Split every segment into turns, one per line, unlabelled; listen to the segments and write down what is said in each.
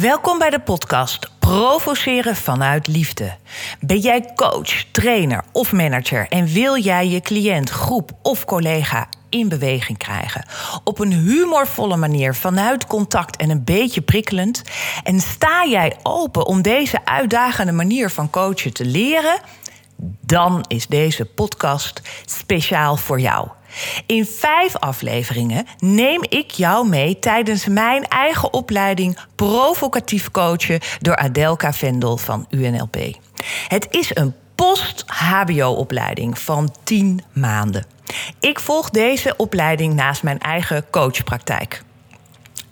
Welkom bij de podcast Provoceren vanuit Liefde. Ben jij coach, trainer of manager en wil jij je cliënt, groep of collega in beweging krijgen? Op een humorvolle manier vanuit contact en een beetje prikkelend? En sta jij open om deze uitdagende manier van coachen te leren? Dan is deze podcast speciaal voor jou. In vijf afleveringen neem ik jou mee tijdens mijn eigen opleiding Provocatief Coachen door Adelka Vendel van UNLP. Het is een post-HBO-opleiding van 10 maanden. Ik volg deze opleiding naast mijn eigen coachpraktijk.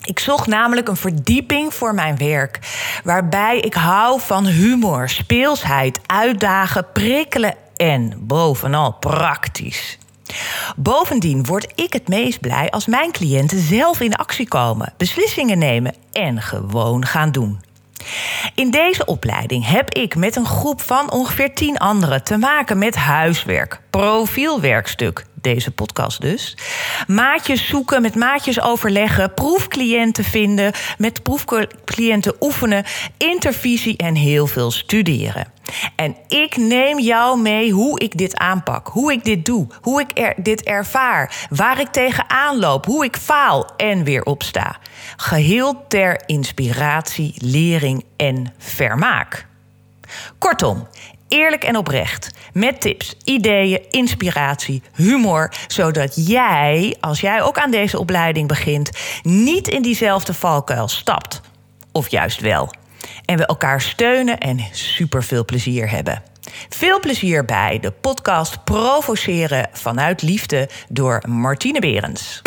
Ik zocht namelijk een verdieping voor mijn werk, waarbij ik hou van humor, speelsheid, uitdagen, prikkelen en bovenal praktisch. Bovendien word ik het meest blij als mijn cliënten zelf in actie komen, beslissingen nemen en gewoon gaan doen. In deze opleiding heb ik met een groep van ongeveer 10 anderen te maken met huiswerk, profielwerkstuk, deze podcast dus. Maatjes zoeken, met maatjes overleggen, proefcliënten vinden, met proefcliënten oefenen, intervisie en heel veel studeren. En ik neem jou mee hoe ik dit aanpak, hoe ik dit doe, hoe ik dit ervaar, waar ik tegenaan loop, hoe ik faal en weer opsta. Geheel ter inspiratie, lering en vermaak. Kortom, eerlijk en oprecht. Met tips, ideeën, inspiratie, humor. Zodat jij, als jij ook aan deze opleiding begint, niet in diezelfde valkuil stapt. Of juist wel. En we elkaar steunen en super veel plezier hebben. Veel plezier bij de podcast Provoceren vanuit Liefde door Martine Berends.